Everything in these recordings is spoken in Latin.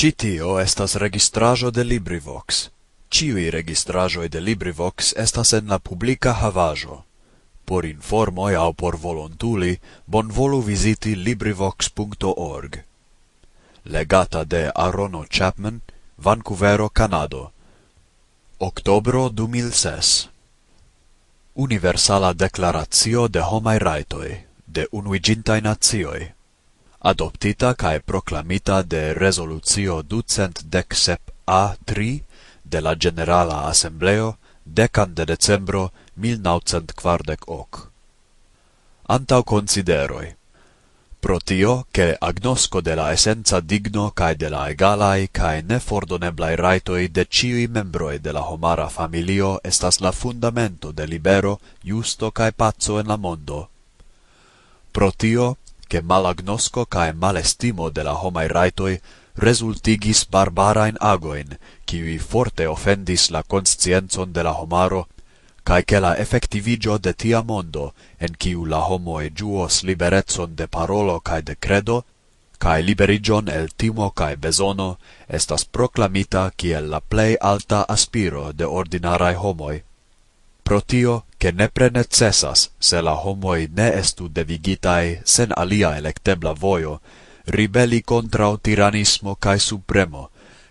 Citio estas registrajo de LibriVox. Ciui registrajoi de LibriVox estas en la publica havajo. Por informoi au por volontuli, bonvolu visiti LibriVox.org. Legata de Arono Chapman, Vancouvero, Canado. Octobro 2006. Universala Declaratio de Homai Raitoi, de Unuigintai Nazioi adoptita cae proclamita de resolucio ducent dec A3 de la Generala Assembleo decan de decembro 1948. Antau consideroi. Pro tio, che agnosco de la essenza digno cae de la egalai cae nefordoneblai raitoi de ciui membroi de la homara familio estas la fundamento de libero, justo cae pazzo en la mondo. Pro tio, che malagnosco cae malestimo de la homai raitoi resultigis barbarain agoin, qui forte offendis la conscienzon de la homaro, cae che la effectivigio de tia mondo, en kiu la homoe giuos liberetson de parolo cae de credo, cae liberigion el timo cae besono, estas proclamita kiel la plei alta aspiro de ordinarai homoi. Pro tio, che nepre necessas, se la homoi ne estu devigitae sen alia electebla voio, ribelli contra tiranismo cae supremo,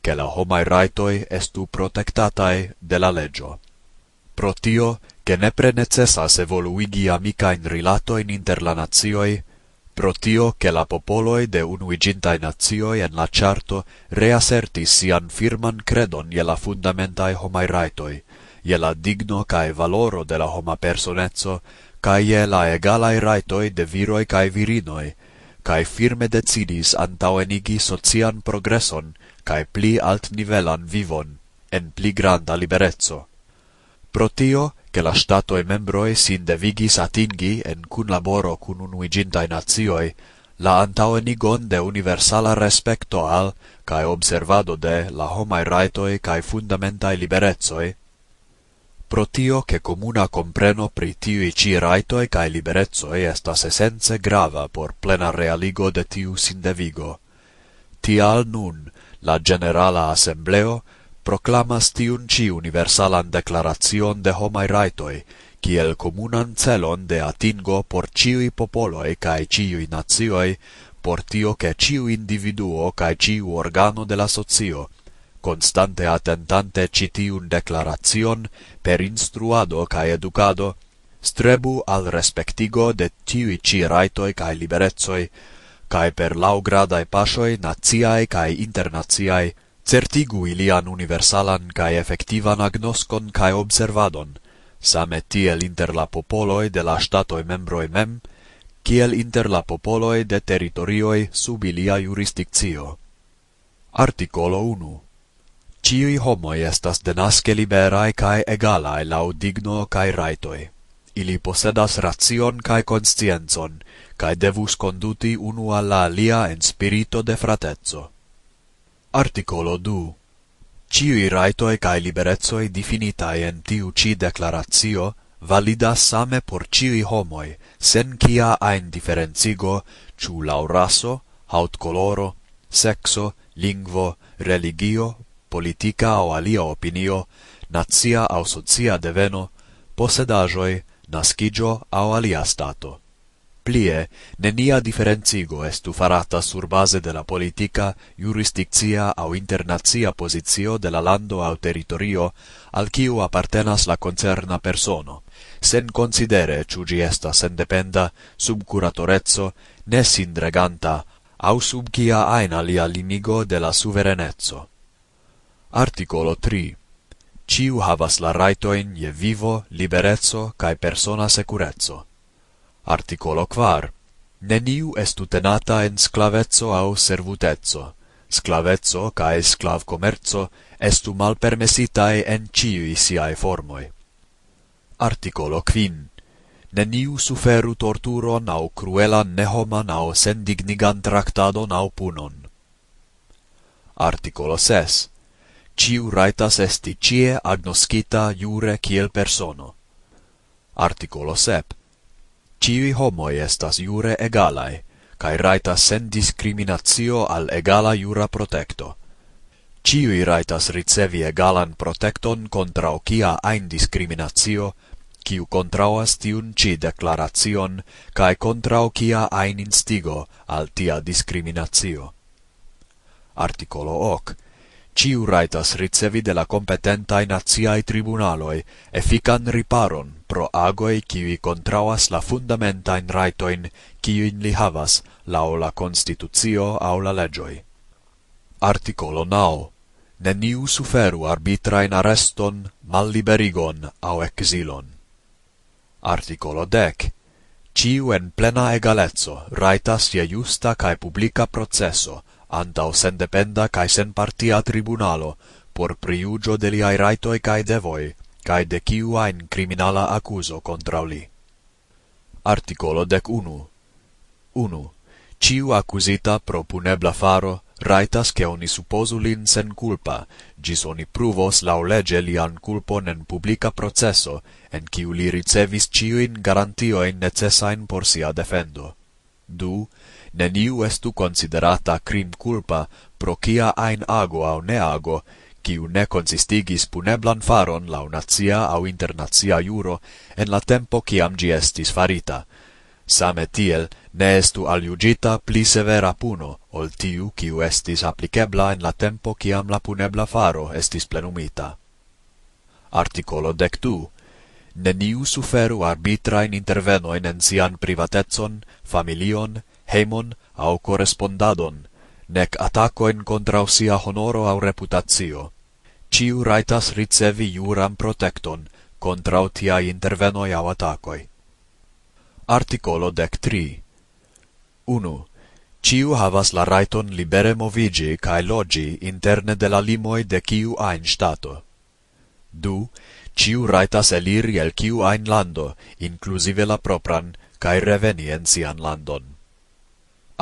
che la homai raitoi estu protectatae de la legio. Pro tio, che nepre necessas evoluigi amicain relatoin inter la nazioi, pro tio che la popoloi de unuigintai nazioi en la charto reasertis sian firman credon je la fundamentai homai raitoi, je la digno cae valoro de la homa personezzo, cae je la egalai raitoi de viroi cae virinoi, cae firme decidis antauenigi socian progresson cae pli alt nivelan vivon, en pli granda liberezzo. Pro tio, che la stato e membroi sin devigis atingi en cun laboro cun unuigintai nazioi, la antauenigon de universala respecto al cae observado de la homai raitoi cae fundamentai liberezoi, pro tio che comuna compreno pri tiui ci raitoi cae liberezoi estas essence grava por plena realigo de tiu sindevigo. Tial nun la Generala Assembleo proclamas tiun ci universalan declaracion de homai raitoi, kiel comunan celon de atingo por ciui popoloi cae ciui nazioi, por tio che ciu individuo cae ciu organo de la socio constante attendante citiun declaracion per instruado cae educado, strebu al respectigo de tiui ci raitoi cae liberezoi, cae per laugradae pasioi naziae cae internaziae, certigu ilian universalan cae effectivan agnoscon cae observadon, same tiel inter la popoloi de la statoi membroi mem, kiel inter la popoloi de territorioi sub ilia jurisdictio. Articolo 1 Ciui homoi estas denaske liberae cae egalai lau digno cae raitoi. Ili posedas racion cae conscienzon, cae devus conduti unu alla alia en spirito de fratezzo. Articolo 2 Ciui raitoi cae liberezoi definitae en tiu ci declaratio validas same por ciui homoi, sen cia ain differenzigo, ciu lau raso, haut coloro, sexo, lingvo, religio, politica o alia opinio, nazia au socia deveno, posedajoi, nascigio au alia stato. Plie, nenia differenzigo estu farata sur base de la politica, jurisdiccia au internazia posizio de la lando au territorio, al kiu appartenas la concerna persono, sen considere ciu gi estas endependa, sub curatorezzo, ne sindreganta, au sub quia aina lia limigo de la suverenezzo. Articolo 3. Ciu havas la raitoin je vivo, liberezzo cae persona securezzo. Articolo 4. Neniu estu tenata en sclavezzo au servutezzo. Sclavezzo cae sclav comerzo estu malpermesitae en ciui siae formoi. Articolo 5. Neniu suferu torturon au cruelan nehoman au sendignigan tractadon au punon. Articolo 6 ciu raitas esti cie agnoscita jure kiel persono. Articolo 7. Ciui homoi estas jure egalae, cae raitas sen discriminatio al egala jura protecto. Ciui raitas ricevi egalan protecton contra ocia ain discriminatio, ciu contrauas tiun ci declaration, cae contra ocia ain instigo al tia discriminatio. Articolo hoc ciu raitas ricevi de la competentae naziae tribunaloi effican riparon pro agoi kiwi contrauas la fundamentain raitoin kiuin li havas lao la constitucio au la legioi. Articolo 9. Neniu suferu arbitrain areston, malliberigon au exilon. Articolo 10. Ciu en plena egalezzo raitas je justa cae publica processo, antau sendependa cae senpartia tribunalo, por priugio de liai raitoi cae devoi, cae de ciu ain criminala accuso contra li. Articolo dec unu. 1. Ciu accusita pro punebla faro raitas che oni supposu lin sen culpa, gis oni pruvos lau lege lian culpon en publica processo, en ciu li ricevis ciuin garantioin necessain por sia defendo. 2 neniu estu considerata crim culpa pro cia ein ago au neago, kiu ne consistigis puneblan faron lau nazia au internazia juro en la tempo ciam gi estis farita. Same tiel ne estu aliugita pli severa puno, ol tiu kiu estis applicebla en la tempo ciam la punebla faro estis plenumita. Articolo dectu. Neniu suferu arbitrain intervenoin en sian privatezon, familion, hejmon au correspondadon, nec atacoin contra sia honoro au reputatio. Ciu raitas ricevi juram protecton contra tia intervenoi au atacoi. Articolo dec tri. 1. Ciu havas la raiton libere movigi cae logi interne de la limoi de ciu ain stato. 2. Ciu raitas eliri el ciu ain lando, inclusive la propran, cae reveni en sian landon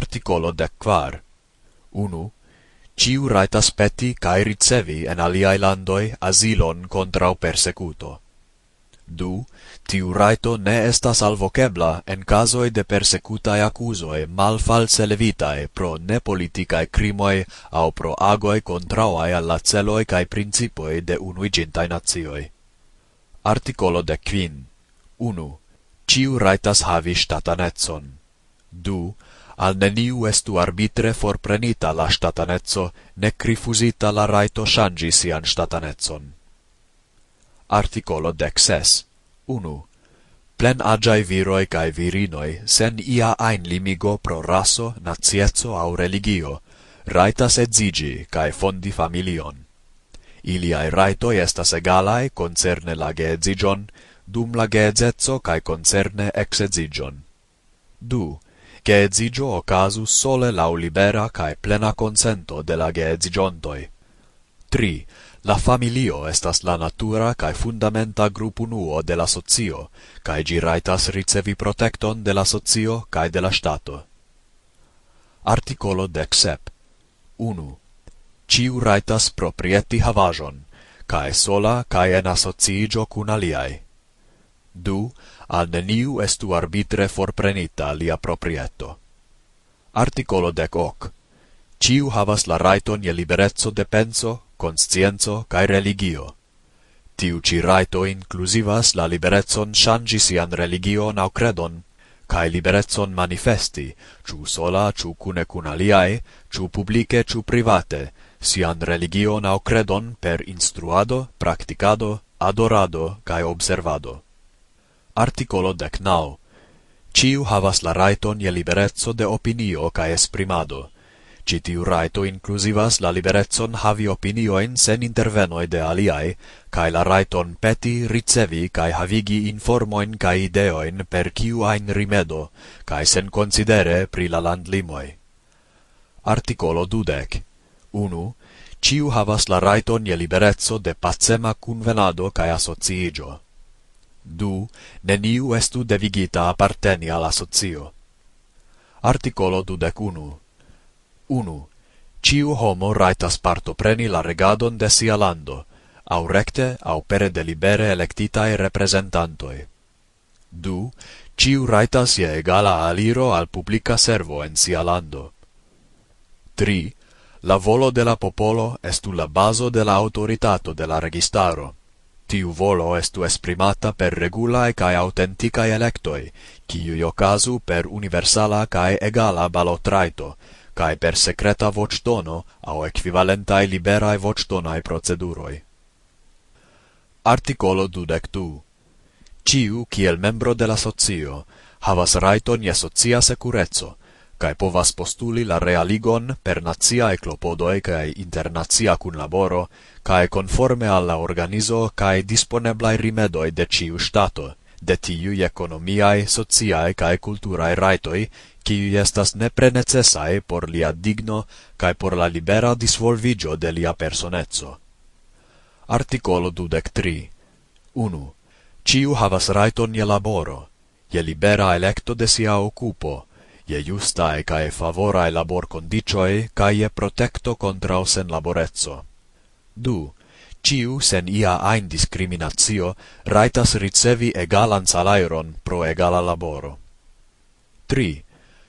articolo dec quar. Unu, ciu raitas peti cae ricevi en aliae landoi asilon contra persecuto. Du, tiu raito ne estas alvocebla en casoi de persecutae acusoi malfalse levitae pro ne politicae crimoi au pro agoi contrauae alla celoi cae principoi de unuigintae nazioi. Articolo de quin. 1. Ciu raitas havi statanetson. 2 al neniu estu arbitre forprenita la statanezzo, nec rifusita la raito shangi sian statanezzon. Articolo dexes. 1. Plen agiae viroi cae virinoi, sen ia ain limigo pro raso, nazietzo au religio, raitas edzigi cae fondi familion. Iliae raitoi estas egalae concerne la geedzigion, dum la geedzezzo cae concerne exedzigion. 2 che exigio ocasu sole lau libera cae plena consento de la geedzigiontoi. 3. La familio estas la natura cae fundamenta grupunuo de la socio, cae gi raitas ricevi protecton de la socio cae de la stato. Articolo dexep. 1. Ciu raitas proprieti havajon, cae sola cae en asociigio cun aliai. 2 al neniu estu arbitre forprenita lia proprieto. Articolo dec hoc. Ciu havas la raiton je liberezzo de penso, conscienzo cae religio. Tiu ci raito inclusivas la liberezzon shangi sian religion au credon, cae liberezzon manifesti, ciu sola, ciu cune cun aliae, ciu publice, ciu private, sian religion au credon per instruado, practicado, adorado cae observado articolo dec nau. Ciu havas la raiton je liberezzo de opinio cae esprimado. Citiu raito inclusivas la liberezzon havi opinioin sen intervenoi de aliai, cae la raiton peti, ricevi, cae havigi informoin cae ideoin per ciu ain rimedo, cae sen considere pri la landlimoi. Articolo dudec. 1. Ciu havas la raiton je liberezzo de pacema convenado cae asociigio. Du, neniu estu devigita apparteni alla asocio. Articolo dudecunu. Unu. Ciu homo raitas partopreni la regadon de sia lando, au recte au pere de libere electitae representantoi. Du, ciu raitas je egala aliro al publica servo en sia lando. Tri, la volo de la popolo estu la baso de la autoritato de la registaro. Tiu volo estu esprimata per regulae cae autenticae electoi, ciui ocasu per universala cae egala balotraito, cae per secreta vocdono au equivalentae liberae vocdonae proceduroi. Articolo 22. Ciu, kiel membro de la socio, havas raiton je socia securezzo, cae povas postuli la realigon per nazia clopodoe cae internazia cunlaboro, cae conforme alla organizo cae disponeblai rimedoi de ciu stato, de tiui economiae, sociae cae culturae raitoi, qui estas nepre necessae por lia digno cae por la libera disvolvigio de lia personezzo. Articolo 23 1. Ciu havas raiton je laboro, je libera electo de sia occupo, je justae cae favorae labor condicioe cae je protecto contra sen laborezzo. Du, ciu sen ia ain discriminatio raitas ricevi egalan salairon pro egala laboro. 3.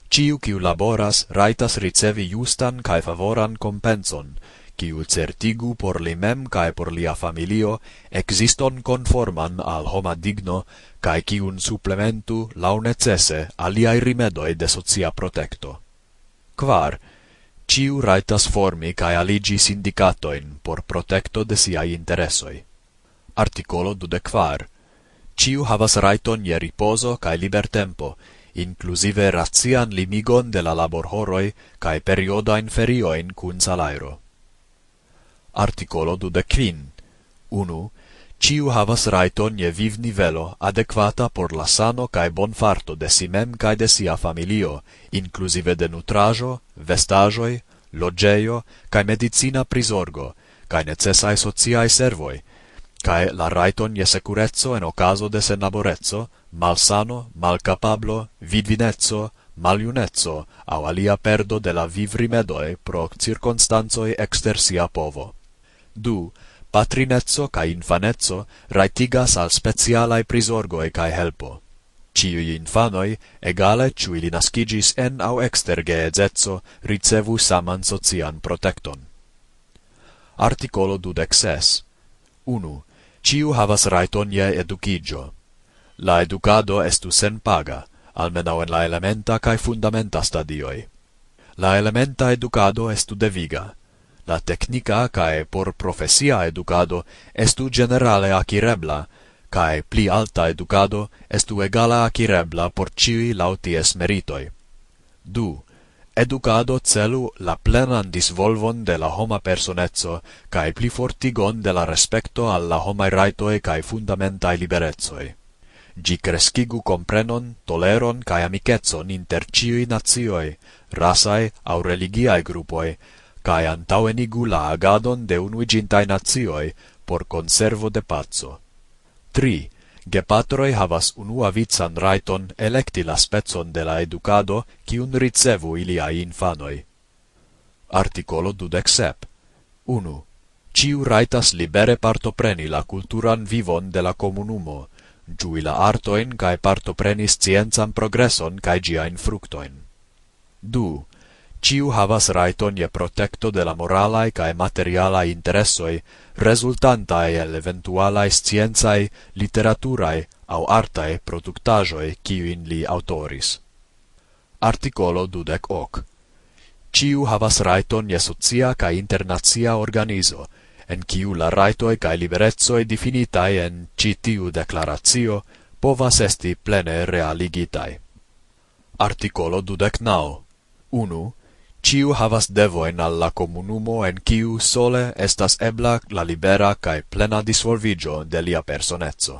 Ciu ciu laboras raitas ricevi justan cae favoran compenson, quiu certigu por li mem cae por lia familio existon conforman al homa digno cae quiun supplementu lau necesse aliai rimedoi de socia protecto. Quar, ciu raitas formi cae aligi sindicatoin por protecto de siai interessoi. Articolo 24. Ciu havas raiton je riposo cae libertempo, inclusive razian limigon de la laborhoroi cae periodain ferioin cun salairo articolo dudecvin. Unu, ciu havas raiton je viv nivelo adequata por la sano cae bonfarto de si mem cae de sia familio, inclusive de nutrajo, vestajoi, logeio, cae medicina prisorgo, cae necessae sociae servoi, cae la raiton je securezzo en ocaso de senaborezzo, malsano, malcapablo, vidvinezzo, maliunezzo, au alia perdo de la vivrimedoe pro circonstanzoi exter sia povo. Du, patrinezzo ca infanezzo raitigas al specialae prisorgoe cae helpo. Ciui infanoi, egale ciui li nascigis en au exter geezezzo, ricevu saman socian protecton. Articolo 26. 1. Ciu havas raiton je educigio. La educado estu sen paga, almenau en la elementa cae fundamenta stadioi. La elementa educado estu deviga, la technica cae por profesia educado estu generale acirebla, cae pli alta educado estu egala acirebla por ciui lauties meritoi. Du, educado celu la plenan disvolvon de la homa personezzo cae pli fortigon de la respecto alla homai raitoe cae fundamentai liberezoi. Gi crescigu comprenon, toleron cae amicetson inter ciui nazioi, rasae au religiae grupoi, cae antauenigu la agadon de unuigintai nazioi por conservo de pazzo. 3. Gepatroi havas unua vitsan raiton electi la spezon de la educado cium ricevu iliaj infanoi. Articolo 27. 1. Ciu raitas libere partopreni la culturan vivon de la comunumo, giui la artoin cae partopreni scienzan progresson cae giain fructoin. 2 ciu havas raiton je protecto de la moralae cae materialae interessoi, resultantae el eventualae scienzae, literaturae au artae productajoi ciuin li autoris. Articolo dudec hoc. Ciu havas raiton je socia cae internazia organizo, en ciu la raitoi cae liberezoi definitae en citiu declaratio povas esti plene realigitae. Articolo dudec nao. 1 ciu havas devoin alla comunumo en ciu sole estas ebla la libera cae plena disvolvigio de lia personezzo.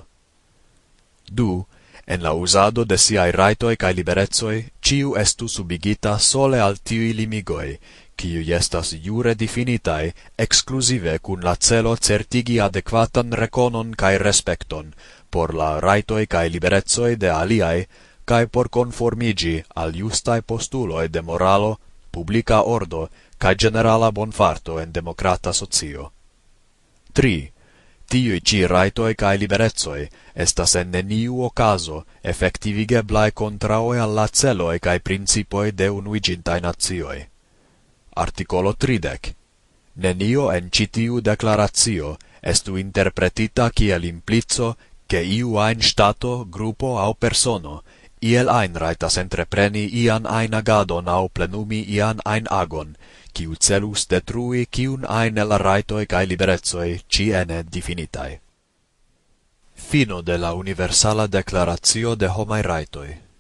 Du, en la usado de siai raitoi cae liberezoi, ciu estu subigita sole al tiui limigoi, ciu estas jure definitae exclusive cun la celo certigi adequatan reconon cae respecton por la raitoi cae liberezoi de aliae, cae por conformigi al justae postuloi de moralo publica ordo cae generala bonfarto en democrata socio. 3. Tiui ci raitoi cae liberezoi estas en neniu ocaso effectivigeblae contraoe alla celoe cae principoi de unuigintai nazioi. Articolo 30. Nenio en citiu declaratio estu interpretita kiel implico che iu ein stato, gruppo au persono Iel ein raitas entrepreni ian ein agadon au plenumi ian ein agon, kiu celus detrui kiun ein el raitoi cae liberezoi ci ene definitai. Fino de la Universala Declaratio de Homai Raitoi